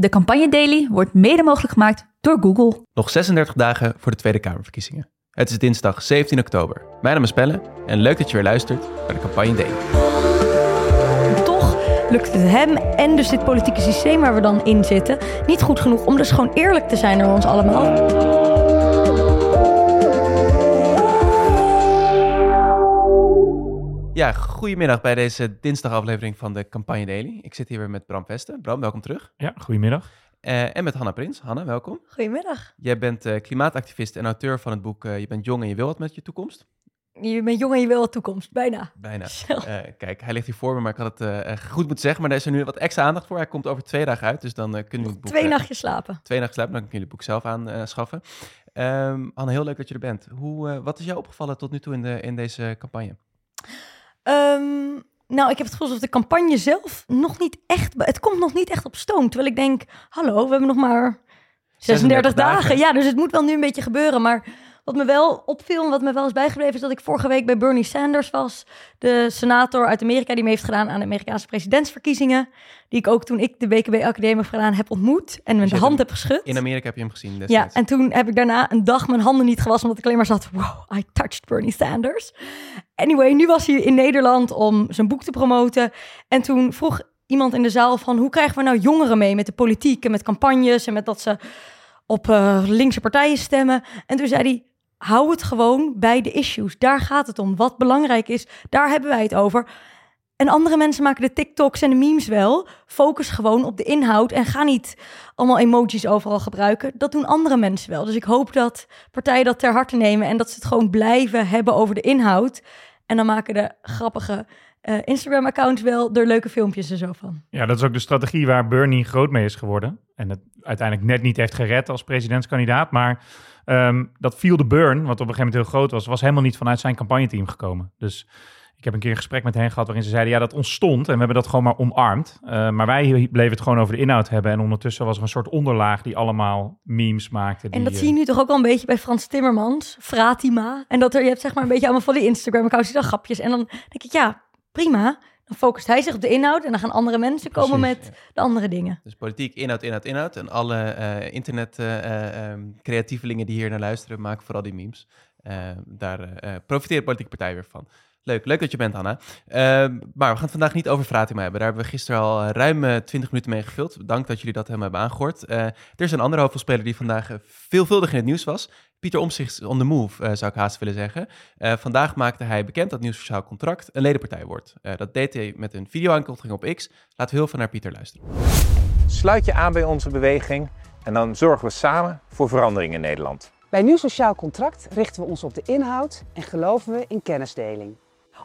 De Campagne Daily wordt mede mogelijk gemaakt door Google. Nog 36 dagen voor de Tweede Kamerverkiezingen. Het is dinsdag 17 oktober. Mijn naam is Pelle en leuk dat je weer luistert naar de Campagne Daily. Toch lukt het hem en dus dit politieke systeem waar we dan in zitten niet goed genoeg om dus gewoon eerlijk te zijn naar ons allemaal. Ja, goedemiddag bij deze dinsdagaflevering van de Campagne Daily. Ik zit hier weer met Bram Vesten. Bram, welkom terug. Ja, goedemiddag. Eh, en met Hanna Prins. Hanna, welkom. Goedemiddag. Jij bent eh, klimaatactivist en auteur van het boek eh, Je bent jong en je wil wat met je toekomst. Je bent jong en je wil wat toekomst, bijna. Bijna. Eh, kijk, hij ligt hier voor me, maar ik had het eh, goed moeten zeggen. Maar daar is er nu wat extra aandacht voor. Hij komt over twee dagen uit, dus dan eh, kunnen we het boek... Twee nachtjes slapen. Twee nachten slapen, dan kun je het boek zelf aanschaffen. Ehm Anne, heel leuk dat je er bent. Hoe, eh, wat is jou opgevallen tot nu toe in, de, in deze campagne? Ehm, nou, ik heb het gevoel alsof de campagne zelf nog niet echt... Het komt nog niet echt op stoom. Terwijl ik denk, hallo, we hebben nog maar 36, dagen. dagen. Ja, dus het moet wel nu een beetje gebeuren. Maar wat me wel opviel en wat me wel is bijgebleven... is dat ik vorige week bij Bernie Sanders was. De senator uit Amerika die mee heeft gedaan aan de Amerikaanse presidentsverkiezingen. Die ik ook toen ik de BKB Academie heb gedaan heb ontmoet. En met je de hand heb geschud. In Amerika heb je hem gezien Ja, en toen heb ik daarna een dag mijn handen niet gewassen, omdat ik alleen maar zat, wow, I touched Bernie Sanders. Anyway, nu was hij in Nederland om zijn boek te promoten. En toen vroeg iemand in de zaal van, hoe krijgen we nou jongeren mee met de politiek en met campagnes en met dat ze op eh, linkse partijen stemmen. En toen zei hij, hou het gewoon bij de issues. Daar gaat het om. Wat belangrijk is, daar hebben wij het over. En andere mensen maken de TikToks en de memes wel. Focus gewoon op de inhoud en ga niet allemaal emojis overal gebruiken. Dat doen andere mensen wel. Dus ik hoop dat partijen dat ter harte nemen en dat ze het gewoon blijven hebben over de inhoud. En dan maken de grappige eh, Instagram-accounts wel er leuke filmpjes en zo van. Ja, dat is ook de strategie waar Bernie groot mee is geworden. En het uiteindelijk net niet heeft gered als presidentskandidaat. Maar ehm, dat viel de burn, wat op een gegeven moment heel groot was, was helemaal niet vanuit zijn campagneteam gekomen. Dus ik heb een keer een gesprek met hen gehad waarin ze zeiden, ja, dat ontstond en we hebben dat gewoon maar omarmd. Uh, maar wij bleven het gewoon over de inhoud hebben. En ondertussen was er een soort onderlaag die allemaal memes maakte. En die, dat eh, zie je nu toch ook al een beetje bij Frans Timmermans, Fratima. En dat er, je hebt zeg maar een beetje allemaal van die Instagram-accounts die dan grapjes. En dan denk ik, ja, prima. Dan focust hij zich op de inhoud en dan gaan andere mensen komen Precies, met ja. de andere dingen. Dus politiek, inhoud, inhoud, inhoud. En alle eh internet eh, ehm, creatievelingen die hier naar luisteren, maken vooral die memes. Eh, daar eh eh, profiteert de politieke partij weer van. Leuk, leuk dat je bent, Hanna. Ehm, maar we gaan het vandaag niet over Fratima hebben. Daar hebben we gisteren al eh, ruim eh, 20 minuten mee gevuld. Dank dat jullie dat helemaal hebben aangehoord. Eh, er is een andere hoofdrolspeler die vandaag eh, veelvuldig in het nieuws was. Pieter Omtzigt on the move, eh, zou ik haast willen zeggen. Eh, vandaag maakte hij bekend dat Nieuw Sociaal Contract een ledenpartij wordt. Eh, dat deed hij met een video-aankondiging op X. Laten we heel veel naar Pieter luisteren. Sluit je aan bij onze beweging en dan zorgen we samen voor verandering in Nederland. Bij Nieuw Sociaal Contract richten we ons op de inhoud en geloven we in kennisdeling.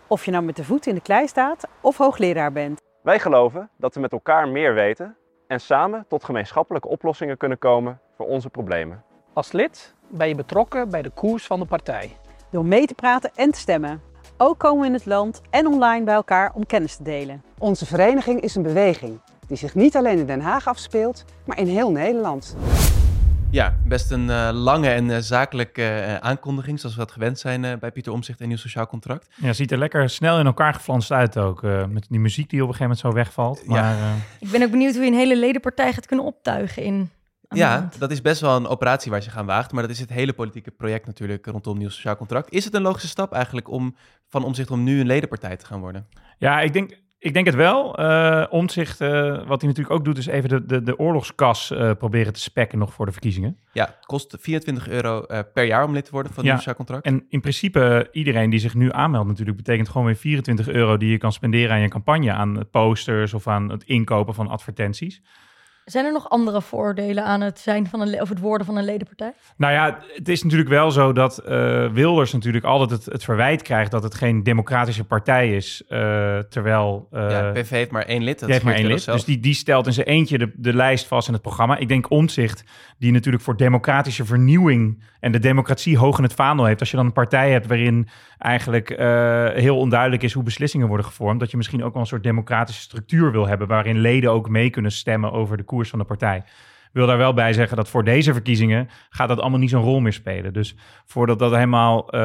Of je nou met de voet in de klei staat of hoogleraar bent. Wij geloven dat we met elkaar meer weten en samen tot gemeenschappelijke oplossingen kunnen komen voor onze problemen. Als lid ben je betrokken bij de koers van de partij. Door mee te praten en te stemmen. Ook komen we in het land en online bij elkaar om kennis te delen. Onze vereniging is een beweging die zich niet alleen in Den Haag afspeelt, maar in heel Nederland. Ja, best een eh, lange en eh, zakelijke eh, aankondiging, zoals we dat gewend zijn eh, bij Pieter Omzicht en Nieuw Sociaal Contract. Ja, ziet er lekker snel in elkaar geflanst uit ook. eh, met die muziek die op een gegeven moment zo wegvalt. Ja. Maar eh, Ik ben ook benieuwd hoe je een hele ledenpartij gaat kunnen optuigen in Ja, dat is best wel een operatie waar je gaan waagt, maar dat is het hele politieke project natuurlijk rondom Nieuw Sociaal Contract. Is het een logische stap eigenlijk om van Omzicht om nu een ledenpartij te gaan worden? ja, ik denk, ik denk het wel. Omtzigt, eh, wat hij natuurlijk ook doet, is even de, de, de oorlogskas eh, proberen te spekken nog voor de verkiezingen. Ja, het kost 24 euro per jaar om lid te worden van Ja, Nieuw Sociaal Contract. En in principe, iedereen die zich nu aanmeldt natuurlijk, betekent gewoon weer 24 euro die je kan spenderen aan je campagne, aan posters of aan het inkopen van advertenties. Zijn er nog andere voordelen aan het zijn van een of het worden van een ledenpartij? Nou ja, het is natuurlijk wel zo dat eh, Wilders natuurlijk altijd het, het verwijt krijgt dat het geen democratische partij is, eh, terwijl... eh, ja, PV heeft maar één lid. Dat heeft maar één lid. Dus die, die stelt in zijn eentje de, de lijst vast in het programma. Ik denk Omtzigt, die natuurlijk voor democratische vernieuwing en de democratie hoog in het vaandel heeft. Als je dan een partij hebt waarin eigenlijk eh, heel onduidelijk is hoe beslissingen worden gevormd, dat je misschien ook wel een soort democratische structuur wil hebben, waarin leden ook mee kunnen stemmen over de koers van de partij. Wil daar wel bij zeggen dat voor deze verkiezingen gaat dat allemaal niet zo'n rol meer spelen. Dus voordat dat helemaal eh,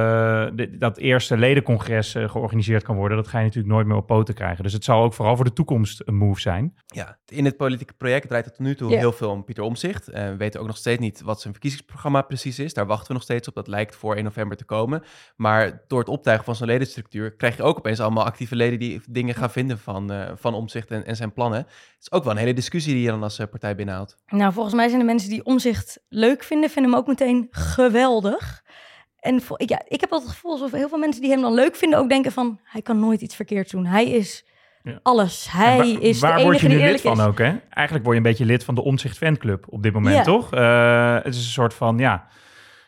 de- dat eerste ledencongres eh, georganiseerd kan worden, dat ga je natuurlijk nooit meer op poten krijgen. Dus het zal ook vooral voor de toekomst een move zijn. Ja, in het politieke project draait het tot nu toe heel veel om Pieter Omzicht. we weten ook nog steeds niet wat zijn verkiezingsprogramma precies is. Daar wachten we nog steeds op. Dat lijkt voor 1 november te komen. Maar door het optuigen van zo'n ledenstructuur krijg je ook opeens allemaal actieve leden die dingen gaan vinden van, eh van Omzicht en, en zijn plannen. Het is ook wel een hele discussie die je dan als eh, partij binnenhoudt. Nou, volgens mij zijn de mensen die omzicht leuk vinden, vinden hem ook meteen geweldig. En ja, ik heb altijd het gevoel alsof heel veel mensen die hem dan leuk vinden ook denken van... hij kan nooit iets verkeerds doen. Hij is Ja. alles. Hij waar, is waar de word enige je nu lid van is. ook, hè? Eigenlijk word je een beetje lid van de Omzicht Fanclub op dit moment, Ja. toch? Eh, het is een soort van, ja,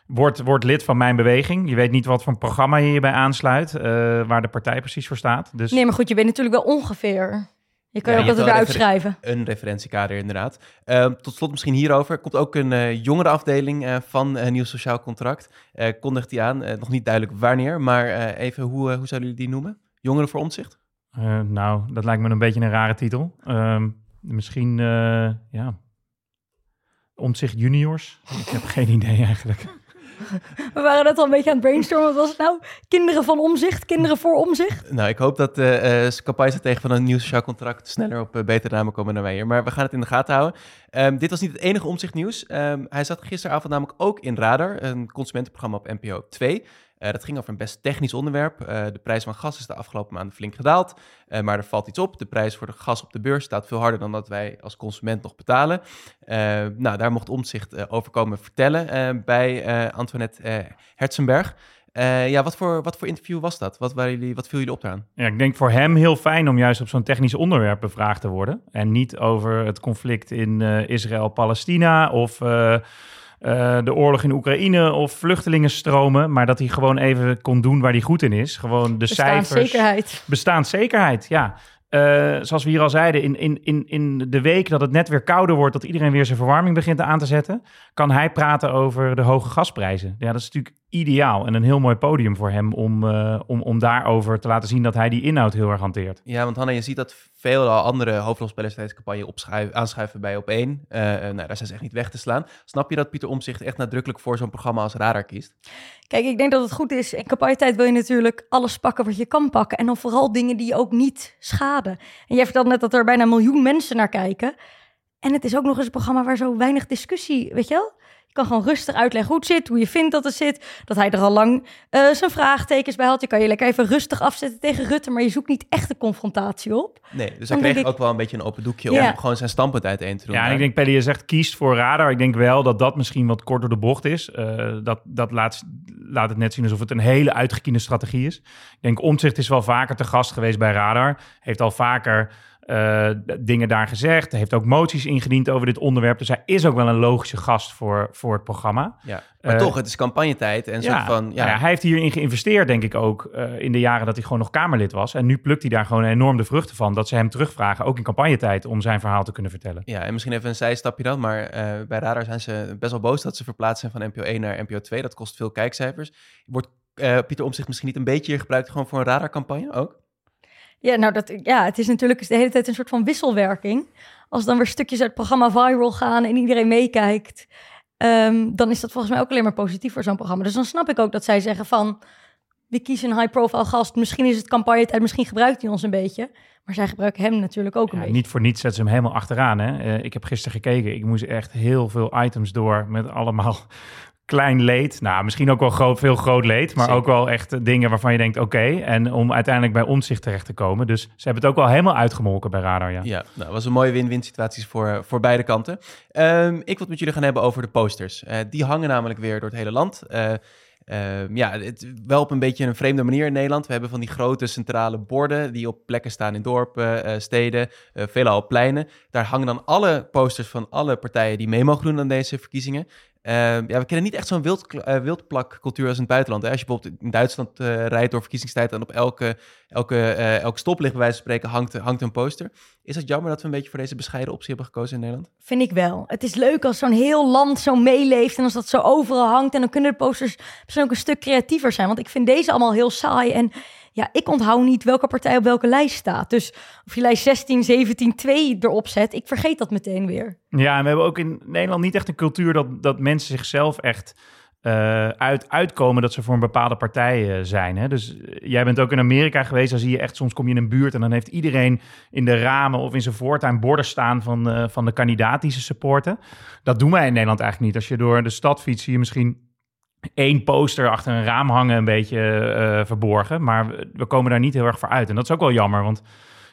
word, word lid van mijn beweging. Je weet niet wat voor een programma je hierbij aansluit, eh, waar de partij precies voor staat. Dus Nee, maar goed, je weet natuurlijk wel ongeveer. Je kan Ja, je ook altijd wel weer refer- uitschrijven. Een referentiekader inderdaad. Ehm, tot slot misschien hierover. Er komt ook een eh jongerenafdeling eh, van een nieuw sociaal contract. Eh kondigt die aan. Eh, nog niet duidelijk wanneer, maar eh, even hoe, eh, hoe zouden jullie die noemen? Jongeren voor omzicht? eh, nou, dat lijkt me een beetje een rare titel. Ehm, misschien, eh, ja, Omzicht Juniors? Ik heb geen idee eigenlijk. We waren net al een beetje aan het brainstormen. Wat was het nou? Kinderen van omzicht, kinderen voor omzicht. Nou, ik hoop dat de eh campagnes tegen van een nieuw sociaal contract sneller op eh, betere namen komen dan wij hier. Maar we gaan het in de gaten houden. Ehm, dit was niet het enige omzichtnieuws. Ehm hij zat gisteravond namelijk ook in Radar, een consumentenprogramma op NPO 2. Eh, dat ging over een best technisch onderwerp. Eh, de prijs van gas is de afgelopen maanden flink gedaald. Eh, maar er valt iets op. De prijs voor de gas op de beurs staat veel harder dan dat wij als consument nog betalen. Nou, daar mocht Omzicht over komen vertellen bij Antoinette Herzenberg. Ja, wat voor, wat voor interview was dat? Wat, waren jullie, wat viel jullie op eraan? Ja, ik denk voor hem heel fijn om juist op zo'n technisch onderwerp bevraagd te worden. En niet over het conflict in Israël-Palestina of eh, de oorlog in Oekraïne of vluchtelingenstromen. Maar dat hij gewoon even kon doen waar hij goed in is. Gewoon de cijfers. Bestaanszekerheid. Bestaanszekerheid, ja. Eh, zoals we hier al zeiden, in, in, in, in de week dat het net weer kouder wordt, dat iedereen weer zijn verwarming begint aan te zetten, kan hij praten over de hoge gasprijzen. Ja, dat is natuurlijk ideaal en een heel mooi podium voor hem om, eh, om, om daarover te laten zien dat hij die inhoud heel erg hanteert. Ja, want Hanna, je ziet dat veel andere hoofdrolspelers tijdens de campagne opschuiven, aanschuiven bij op één. Eh, nou, daar zijn ze echt niet weg te slaan. Snap je dat Pieter Omzicht echt nadrukkelijk voor zo'n programma als Radar kiest? Kijk, ik denk dat het goed is. In campagnetijd wil je natuurlijk alles pakken wat je kan pakken. En dan vooral dingen die je ook niet schaden. En jij vertelde net dat er bijna een miljoen mensen naar kijken. En het is ook nog eens een programma waar zo weinig discussie, weet je wel? Je kan gewoon rustig uitleggen hoe het zit, hoe je vindt dat het zit. Dat hij er al lang eh, zijn vraagtekens bij had. Je kan je lekker even rustig afzetten tegen Rutte, maar je zoekt niet echt de confrontatie op. Nee, dus hij Dan kreeg ik- ook wel een beetje een open doekje Ja. om gewoon zijn standpunt uiteen te doen. Ja, en ik denk, Pelly, je zegt kiest voor radar. Ik denk wel dat dat misschien wat kort door de bocht is. Eh, dat dat laat, laat het net zien alsof het een hele uitgekiende strategie is. Ik denk, Omtzigt is wel vaker te gast geweest bij radar. Heeft al vaker eh, dingen daar gezegd. Heeft ook moties ingediend over dit onderwerp. Dus hij is ook wel een logische gast voor, voor het programma. Ja, maar Eh, toch, het is campagnetijd en soort van... Ja, nou ja, hij heeft hierin geïnvesteerd, denk ik ook, eh, in de jaren dat hij gewoon nog Kamerlid was. En nu plukt hij daar gewoon enorm de vruchten van. Dat ze hem terugvragen, ook in campagnetijd, om zijn verhaal te kunnen vertellen. Ja, en misschien even een zijstapje dan, maar bij Radar zijn ze best wel boos dat ze verplaatst zijn van NPO 1 naar NPO 2. Dat kost veel kijkcijfers. Wordt Pieter Omtzigt misschien niet een beetje gebruikt gewoon voor een radarcampagne ook? Ja, nou, dat, ja, het is natuurlijk de hele tijd een soort van wisselwerking. Als dan weer stukjes uit het programma viral gaan en iedereen meekijkt, ehm, dan is dat volgens mij ook alleen maar positief voor zo'n programma. Dus dan snap ik ook dat zij zeggen van, we kiezen een high-profile gast. Misschien is het campagnetijd, misschien gebruikt hij ons een beetje. Maar zij gebruiken hem natuurlijk ook een Ja, beetje. niet voor niets zetten ze hem helemaal achteraan. Hè? Eh, ik heb gisteren gekeken. Ik moest echt heel veel items door met allemaal klein leed. Nou, misschien ook wel groot, veel groot leed. Maar Zeker. ook wel echt dingen waarvan je denkt, oké. En om uiteindelijk bij ons zich terecht te komen. Dus ze hebben het ook wel helemaal uitgemolken bij Radar, ja. Ja, nou, dat was een mooie win-win situatie voor, voor beide kanten. Ehm, ik wil het met jullie gaan hebben over de posters. Eh, die hangen namelijk weer door het hele land. Eh, ehm, ja, het, wel op een beetje een vreemde manier in Nederland. We hebben van die grote centrale borden die op plekken staan in dorpen, eh, steden, eh veelal op pleinen. Daar hangen dan alle posters van alle partijen die mee mogen doen aan deze verkiezingen. Ehm, ja, we kennen niet echt zo'n wild, eh, wildplakcultuur als in het buitenland. Hè? Als je bijvoorbeeld in Duitsland eh, rijdt door verkiezingstijd... en op elke, elke, eh, elk stoplicht wijze van spreken hangt, hangt een poster. Is het jammer dat we een beetje voor deze bescheiden optie hebben gekozen in Nederland? Vind ik wel. Het is leuk als zo'n heel land zo meeleeft en als dat zo overal hangt. En dan kunnen de posters misschien ook een stuk creatiever zijn. Want ik vind deze allemaal heel saai. En ja, ik onthoud niet welke partij op welke lijst staat. Dus of je lijst 16, 17, 2 erop zet, ik vergeet dat meteen weer. Ja, en we hebben ook in Nederland niet echt een cultuur dat, dat mensen zichzelf echt eh, uit, uitkomen dat ze voor een bepaalde partij eh, zijn. Hè? Dus eh, jij bent ook in Amerika geweest, dan zie je echt, soms kom je in een buurt en dan heeft iedereen in de ramen of in zijn voortuin borden staan van, van de kandidaat die ze supporten. Dat doen wij in Nederland eigenlijk niet. Als je door de stad fietst, zie je misschien één poster achter een raam hangen, een beetje eh, verborgen. Maar we, we komen daar niet heel erg voor uit. En dat is ook wel jammer, want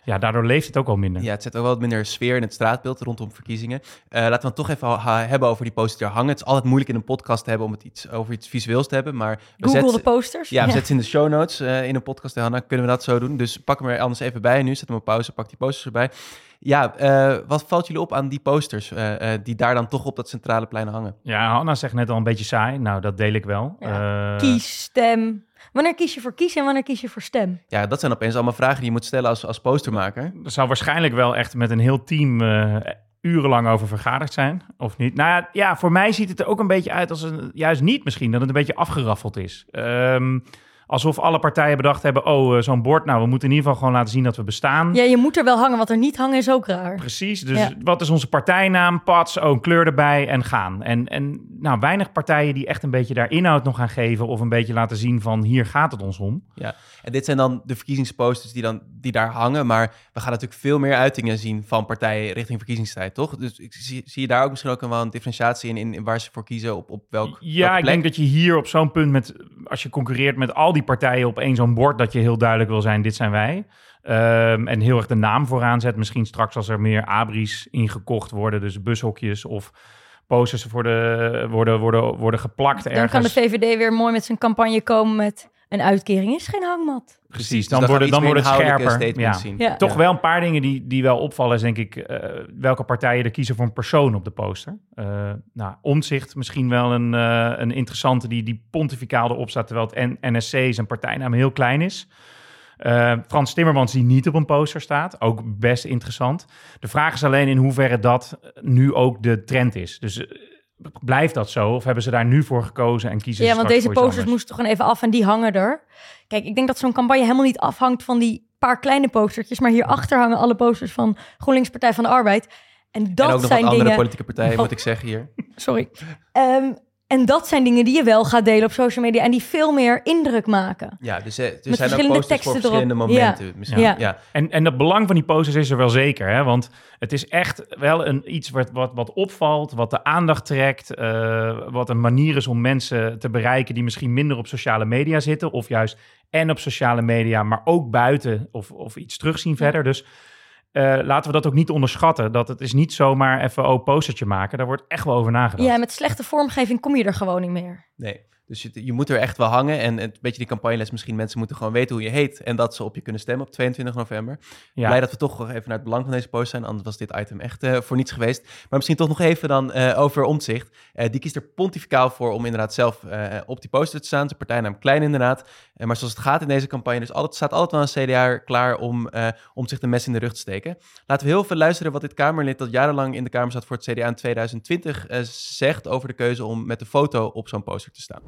ja, daardoor leeft het ook wel minder. Ja, het zet ook wel wat minder sfeer in het straatbeeld rondom verkiezingen. Eh, laten we het toch even ha- hebben over die posters die er hangen. Het is altijd moeilijk in een podcast te hebben om het iets over iets visueels te hebben, maar we Google zetten- de posters. Ja, we zetten ze in de show notes eh, in een podcast. Hanna, kunnen we dat zo doen? Dus pak hem er anders even bij nu. Zet hem op pauze, pak die posters erbij. Ja, eh, wat valt jullie op aan die posters eh, eh, die daar dan toch op dat centrale plein hangen? Ja, Hanna zegt net al een beetje saai. Nou, dat deel ik wel. Ja. Eh, Kies, stem. Wanneer kies je voor kies en wanneer kies je voor stem? Ja, dat zijn opeens allemaal vragen die je moet stellen als, als postermaker. Er zal waarschijnlijk wel echt met een heel team eh, urenlang over vergaderd zijn, of niet? Nou ja, ja, voor mij ziet het er ook een beetje uit als een, juist niet misschien, dat het een beetje afgeraffeld is. Ehm, alsof alle partijen bedacht hebben, oh, eh, zo'n bord, nou, we moeten in ieder geval gewoon laten zien dat we bestaan. Ja, je moet er wel hangen, wat er niet hangen is ook raar. Precies, dus Ja. wat is onze partijnaam? Pats, oh, een kleur erbij en gaan. En, en nou, weinig partijen die echt een beetje daar inhoud nog gaan geven of een beetje laten zien van hier gaat het ons om. Ja, en dit zijn dan de verkiezingsposters die, dan, die daar hangen. Maar we gaan natuurlijk veel meer uitingen zien van partijen richting verkiezingstijd, toch? Dus ik zie, zie je daar ook misschien ook wel een differentiatie in, in, in waar ze voor kiezen, op, op welk Ja, ik denk dat je hier op zo'n punt met, als je concurreert met al die partijen op één zo'n bord, dat je heel duidelijk wil zijn, dit zijn wij. Ehm, en heel erg de naam vooraan zet. Misschien straks als er meer abris ingekocht worden, dus bushokjes of posters voor de, worden, worden, worden geplakt Dan ergens. kan de VVD weer mooi met zijn campagne komen met een uitkering is geen hangmat. Precies, Dus dan, worden, dan wordt het scherper. Ja. zien. Ja. Toch wel een paar dingen die, die wel opvallen, is denk ik eh, welke partijen er kiezen voor een persoon op de poster. Eh nou, Omzicht misschien wel een, eh, een interessante die, die pontificaal erop staat, terwijl het N- NSC zijn partijnaam heel klein is. Eh, Frans Timmermans die niet op een poster staat, ook best interessant. De vraag is alleen in hoeverre dat nu ook de trend is. Dus blijft dat zo of hebben ze daar nu voor gekozen en kiezen Ja, ze want deze posters moesten gewoon even af en die hangen er. Kijk, ik denk dat zo'n campagne helemaal niet afhangt van die paar kleine postertjes. Maar hierachter hangen alle posters van GroenLinks Partij van de Arbeid. En dat en ook nog zijn wat andere dingen... politieke partijen, Wat- moet ik zeggen hier. Sorry. Ehm, en dat zijn dingen die je wel gaat delen op social media en die veel meer indruk maken. Ja, dus eh, er Met zijn ook verschillende posters voor erop. verschillende Ja. momenten. Misschien. Ja. Ja. En, en het belang van die posters is er wel zeker, hè? want het is echt wel een, iets wat, wat, wat opvalt, wat de aandacht trekt, eh, wat een manier is om mensen te bereiken die misschien minder op sociale media zitten, of juist en op sociale media, maar ook buiten of, of iets terugzien verder. Dus eh, laten we dat ook niet onderschatten, dat het is niet zomaar even oh postertje maken, daar wordt echt wel over nagedacht. Ja, met slechte vormgeving kom je er gewoon niet meer. Nee, dus je, je moet er echt wel hangen. En een beetje die campagneles, misschien mensen moeten gewoon weten hoe je heet. En dat ze op je kunnen stemmen op 22 november. Ja. Blij dat we toch nog even naar het belang van deze post zijn. Anders was dit item echt eh, voor niets geweest. Maar misschien toch nog even dan eh, over omzicht. Eh, die kiest er pontificaal voor om inderdaad zelf eh, op die poster te staan. Zijn partijnaam klein inderdaad. Eh, maar zoals het gaat in deze campagne, dus staat altijd wel een CDA klaar om, eh, om zich de mes in de rug te steken. Laten we heel veel luisteren wat dit Kamerlid dat jarenlang in de Kamer zat voor het CDA in 2020 eh, zegt over de keuze om met de foto op zo'n poster te staan.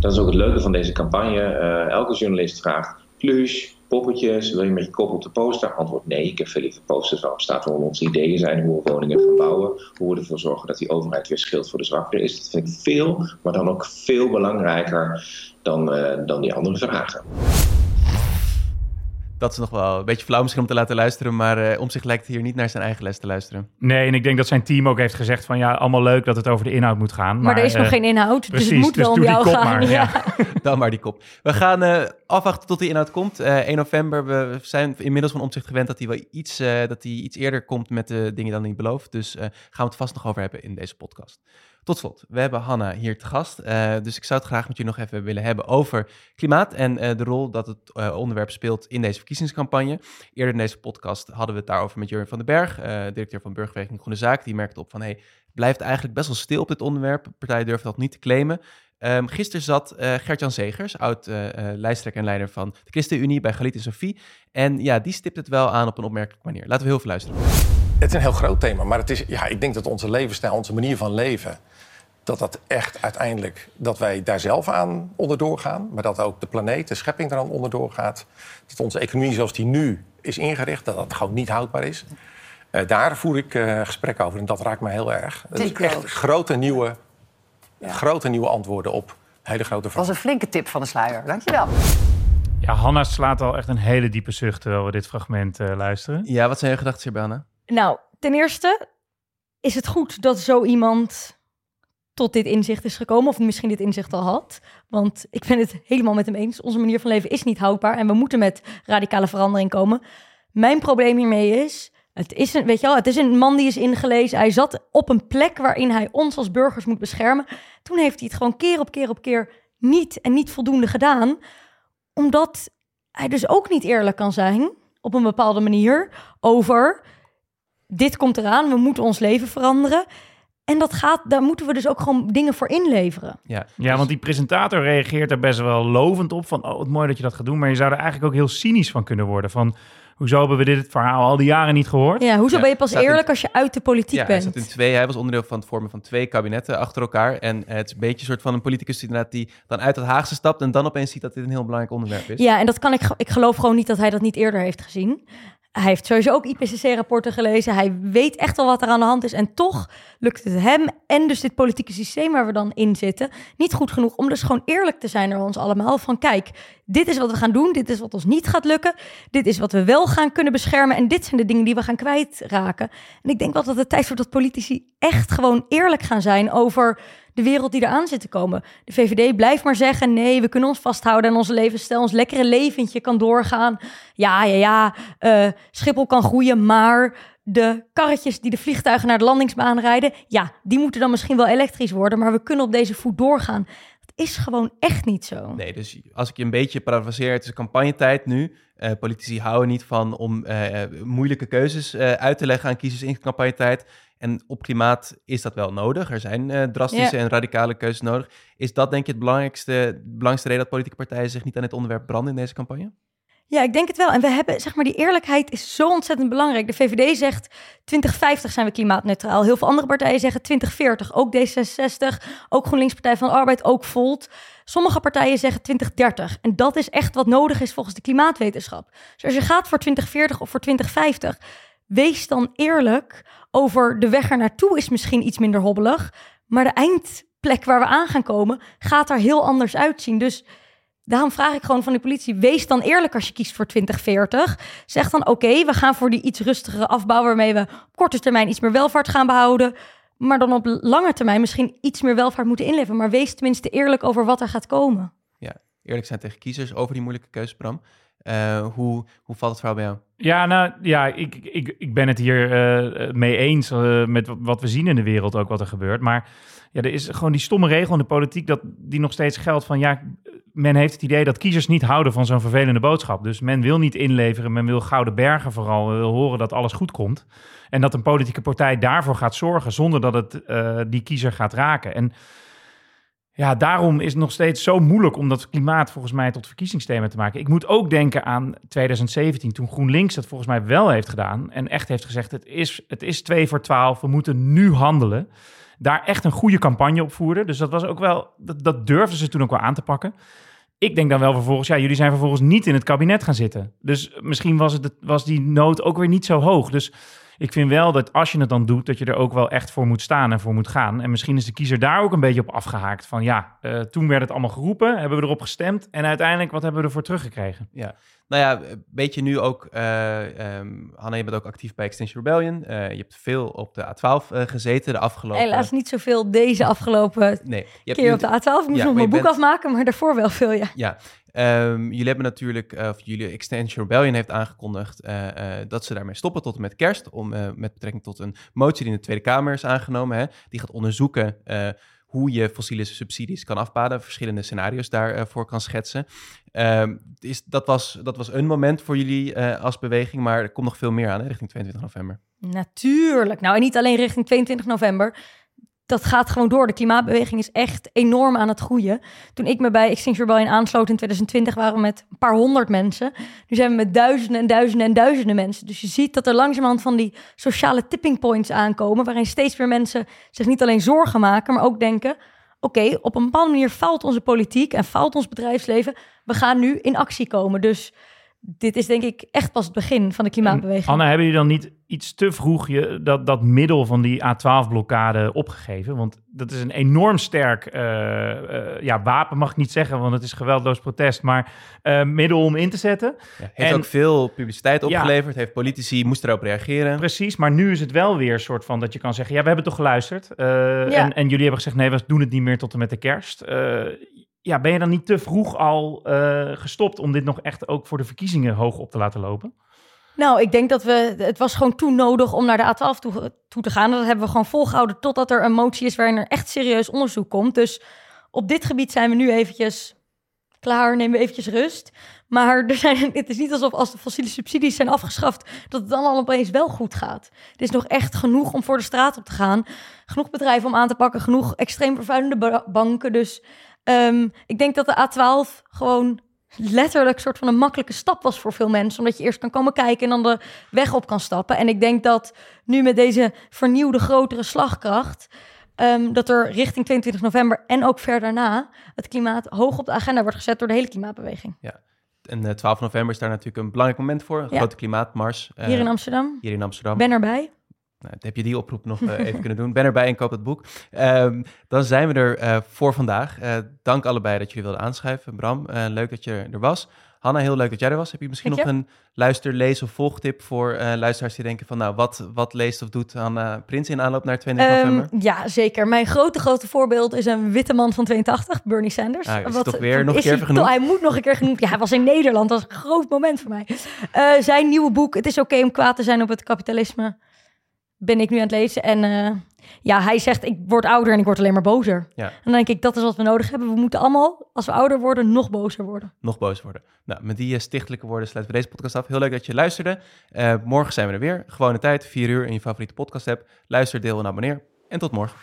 Dat is ook het leuke van deze campagne. Elke journalist vraagt: plush, poppetjes, wil je met je kop op de poster? Antwoord nee. Ik heb veel liever posters waarop staat hoe onze ideeën zijn, hoe we woningen gaan bouwen, hoe we ervoor zorgen dat die overheid weer scheelt voor de zwakkeren is. Dat vind ik veel, maar dan ook veel belangrijker dan, eh, dan die andere vragen. Dat is nog wel een beetje flauw misschien om te laten luisteren, maar eh, om zich lijkt hier niet naar zijn eigen les te luisteren. Nee, en ik denk dat zijn team ook heeft gezegd van ja, allemaal leuk dat het over de inhoud moet gaan. Maar, er is nog eh, geen inhoud, dus het moet dus wel om jou kop gaan. maar, ja. Dan maar die kop. We gaan eh, afwachten tot die inhoud komt. Eh 1 november, we zijn inmiddels van omzicht gewend dat hij wel iets, eh, dat hij iets eerder komt met de dingen dan hij belooft. Dus eh, gaan we het vast nog over hebben in deze podcast. Tot slot, we hebben Hanna hier te gast. eh, dus ik zou het graag met je nog even willen hebben over klimaat en eh, de rol dat het eh, onderwerp speelt in deze verkiezingscampagne. Eerder in deze podcast hadden we het daarover met Jurgen van den Berg, directeur van Burgerbeweging Groene Zaak. Die merkte op van, hey, blijft eigenlijk best wel stil op dit onderwerp. Partijen durven dat niet te claimen. Ehm gisteren zat eh Gert-Jan Zegers, oud eh, lijsttrekker en leider van de ChristenUnie bij Galit en Sophie. En ja, die stipt het wel aan op een opmerkelijke manier. Laten we heel veel luisteren. Het is een heel groot thema, maar het is, ja, ik denk dat onze levensstijl, onze manier van leven, dat dat echt uiteindelijk, dat wij daar zelf aan onderdoor gaan, maar dat ook de planeet, de schepping eraan onderdoor gaat. Dat onze economie zoals die nu is ingericht, dat dat gewoon niet houdbaar is. Uh, daar voer ik uh, gesprek over en dat raakt me heel erg. Het is echt grote nieuwe, ja. grote nieuwe antwoorden op hele grote vragen. Dat was een flinke tip van de sluier. Dankjewel. Ja, Hanna slaat al echt een hele diepe zucht terwijl we dit fragment uh, luisteren. Ja, wat zijn je gedachten hierbij? Nou, ten eerste is het goed dat zo iemand tot dit inzicht is gekomen, of misschien dit inzicht al had. Want ik ben het helemaal met hem eens. Onze manier van leven is niet houdbaar en we moeten met radicale verandering komen. Mijn probleem hiermee is, het is een, weet je wel, het is een man die is ingelezen. Hij zat op een plek waarin hij ons als burgers moet beschermen. Toen heeft hij het gewoon keer op keer op keer niet en niet voldoende gedaan, omdat hij dus ook niet eerlijk kan zijn op een bepaalde manier over dit komt eraan, we moeten ons leven veranderen. En dat gaat, daar moeten we dus ook gewoon dingen voor inleveren. Ja, ja want die presentator reageert er best wel lovend op. Van, oh, wat mooi dat je dat gaat doen. Maar je zou er eigenlijk ook heel cynisch van kunnen worden. Van, hoezo hebben we dit verhaal al die jaren niet gehoord? Ja, hoezo ben je pas eerlijk als je uit de politiek ja, bent? Hij zat in twee, hij was onderdeel van het vormen van twee kabinetten achter elkaar. En het is een beetje een soort van een politicus inderdaad die dan uit het Haagse stapt en dan opeens ziet dat dit een heel belangrijk onderwerp is. Ja, en dat kan ik, ik geloof gewoon niet dat hij dat niet eerder heeft gezien. Hij heeft sowieso ook IPCC-rapporten gelezen. Hij weet echt wel wat er aan de hand is. En toch lukt het hem en dus dit politieke systeem waar we dan in zitten... niet goed genoeg om dus gewoon eerlijk te zijn naar ons allemaal. Van kijk, dit is wat we gaan doen. Dit is wat ons niet gaat lukken. Dit is wat we wel gaan kunnen beschermen. En dit zijn de dingen die we gaan kwijtraken. En ik denk wel dat het tijd wordt dat politici echt gewoon eerlijk gaan zijn... over de wereld die eraan zit te komen. De VVD blijft maar zeggen: nee, we kunnen ons vasthouden aan onze levensstijl. Ons lekkere leventje kan doorgaan. Ja, ja, ja. Uh, Schiphol kan groeien, maar de karretjes die de vliegtuigen naar de landingsbaan rijden, ja, die moeten dan misschien wel elektrisch worden, maar we kunnen op deze voet doorgaan. Is gewoon echt niet zo. Nee, dus als ik je een beetje parafraseer, het is campagnetijd nu. Uh, politici houden niet van om uh, moeilijke keuzes uit te leggen aan kiezers in campagnetijd. En op klimaat is dat wel nodig. Er zijn drastische en radicale keuzes nodig. Is dat denk je het belangrijkste, belangrijkste reden dat politieke partijen zich niet aan dit onderwerp branden in deze campagne? Ja, ik denk het wel. En we hebben, zeg maar, die eerlijkheid is zo ontzettend belangrijk. De VVD zegt 2050 zijn we klimaatneutraal. Heel veel andere partijen zeggen 2040. Ook D66, ook GroenLinks Partij van de Arbeid, ook Volt. Sommige partijen zeggen 2030. En dat is echt wat nodig is volgens de klimaatwetenschap. Dus als je gaat voor 2040 of voor 2050, wees dan eerlijk over de weg er naartoe is misschien iets minder hobbelig. Maar de eindplek waar we aan gaan komen gaat er heel anders uitzien. Dus daarom vraag ik gewoon van de politie: wees dan eerlijk als je kiest voor 2040. Zeg dan: oké, we gaan voor die iets rustigere afbouw waarmee we op korte termijn iets meer welvaart gaan behouden. Maar dan op lange termijn misschien iets meer welvaart moeten inleveren. Maar wees tenminste eerlijk over wat er gaat komen. Ja, eerlijk zijn tegen kiezers over die moeilijke keuze, Bram. Uh, hoe, hoe valt het verhaal bij jou? Ja, nou ja, ik, ik, ik ben het hier uh, mee eens uh, met wat we zien in de wereld, ook wat er gebeurt. Maar ja, er is gewoon die stomme regel in de politiek dat die nog steeds geldt van ja, men heeft het idee dat kiezers niet houden van zo'n vervelende boodschap. Dus men wil niet inleveren, men wil gouden bergen vooral, wil horen dat alles goed komt. En dat een politieke partij daarvoor gaat zorgen zonder dat het die kiezer gaat raken. En ja, daarom is het nog steeds zo moeilijk om dat klimaat volgens mij tot verkiezingsthema te maken. Ik moet ook denken aan 2017, toen GroenLinks dat volgens mij wel heeft gedaan. En echt heeft gezegd, het is, het is 2 voor 12, we moeten nu handelen. Daar echt een goede campagne op voerden. Dus dat was ook wel, dat, dat durfden ze toen ook wel aan te pakken. Ik denk dan wel vervolgens, ja, jullie zijn vervolgens niet in het kabinet gaan zitten. Dus misschien was, het, was die nood ook weer niet zo hoog. Dus ik vind wel dat als je het dan doet, dat je er ook wel echt voor moet staan en voor moet gaan. En misschien is de kiezer daar ook een beetje op afgehaakt. Van ja, uh, toen werd het allemaal geroepen, hebben we erop gestemd. En uiteindelijk, wat hebben we ervoor teruggekregen? Ja, nou ja, weet je nu ook, uh, um, Hanna, je bent ook actief bij Extinction Rebellion. Uh, je hebt veel op de A12 uh, gezeten de afgelopen... Helaas niet zoveel deze afgelopen nee, je keer op de A12. Ik moest ja, nog mijn boek bent... afmaken, maar daarvoor wel veel, ja. Ja, Um, jullie hebben natuurlijk, of jullie Extension Rebellion heeft aangekondigd dat ze daarmee stoppen tot en met kerst. Om, met betrekking tot een motie die in de Tweede Kamer is aangenomen. Hè, die gaat onderzoeken hoe je fossiele subsidies kan afbaden, verschillende scenario's daarvoor kan schetsen. Um, is, dat, was, dat was een moment voor jullie als beweging, maar er komt nog veel meer aan richting 22 november. Natuurlijk. Nou, en niet alleen richting 22 november dat gaat gewoon door. De klimaatbeweging is echt enorm aan het groeien. Toen ik me bij Extinction Rebellion aansloot in 2020 waren we met een paar honderd mensen. Nu zijn we met duizenden en duizenden en duizenden mensen. Dus je ziet dat er langzamerhand van die sociale tipping points aankomen... waarin steeds meer mensen zich niet alleen zorgen maken, maar ook denken... oké, op een bepaalde manier faalt onze politiek en faalt ons bedrijfsleven. We gaan nu in actie komen. Dus dit is denk ik echt pas het begin van de klimaatbeweging. Anna, hebben jullie dan niet iets te vroeg je, dat, dat middel van die A12-blokkade opgegeven? Want dat is een enorm sterk eh, eh, ja, wapen, mag ik niet zeggen, want het is geweldloos protest, maar eh, middel om in te zetten. Ja, heeft En- ook veel publiciteit Ja. opgeleverd. Heeft politici moesten erop reageren. Precies, maar nu is het wel weer een soort van dat je kan zeggen: ja, we hebben toch geluisterd. eh, en, en jullie hebben gezegd: nee, we doen het niet meer tot en met de kerst. Ja, ben je dan niet te vroeg al eh, gestopt om dit nog echt ook voor de verkiezingen hoog op te laten lopen? Nou, ik denk dat we. Het was gewoon toen nodig om naar de A12 toe, toe te gaan. Dat hebben we gewoon volgehouden totdat er een motie is waarin er echt serieus onderzoek komt. Dus op dit gebied zijn we nu eventjes klaar, nemen we eventjes rust. Maar er zijn, het is niet alsof als de fossiele subsidies zijn afgeschaft, dat het dan al opeens wel goed gaat. Er is nog echt genoeg om voor de straat op te gaan. Genoeg bedrijven om aan te pakken, genoeg extreem vervuilende ba- banken. Dus ehm, ik denk dat de A12 gewoon letterlijk een soort van een makkelijke stap was voor veel mensen. Omdat je eerst kan komen kijken en dan de weg op kan stappen. En ik denk dat nu met deze vernieuwde grotere slagkracht... ehm, dat er richting 22 november en ook ver daarna... het klimaat hoog op de agenda wordt gezet door de hele klimaatbeweging. Ja. En eh, 12 november is daar natuurlijk een belangrijk moment voor. Een Ja. grote klimaatmars. eh, Hier in Amsterdam. Hier in Amsterdam. Ben erbij. Nou, heb je die oproep nog eh, even kunnen doen? Ben erbij en koop het boek. Ehm, dan zijn we er eh, voor vandaag. Eh, dank allebei dat jullie wilden aanschuiven. Bram, leuk dat je er was. Hanna, heel leuk dat jij er was. Heb je misschien nog een luister, lees of volgtip voor luisteraars die denken van... nou, wat, wat leest of doet Hanna Prins in aanloop naar 20 Ehm, november? ja, zeker. Mijn grote, grote voorbeeld is een witte man van 82, Bernie Sanders. Ah, is toch weer nog een keer genoemd? Hij moet nog een keer genoemd. Ja, hij was in Nederland. Dat was een groot moment voor mij. Zijn nieuwe boek, Het is oké om kwaad te zijn op het kapitalisme, ben ik nu aan het lezen. En eh, ja, hij zegt, ik word ouder en ik word alleen maar bozer. Ja. En dan denk ik, dat is wat we nodig hebben. We moeten allemaal, als we ouder worden, nog bozer worden. Nog boos worden. Nou, met die eh, stichtelijke woorden sluiten we deze podcast af. Heel leuk dat je luisterde. Eh, morgen zijn we er weer. Gewone tijd, 4 uur in je favoriete podcast app. Luister, deel en abonneer. En tot morgen.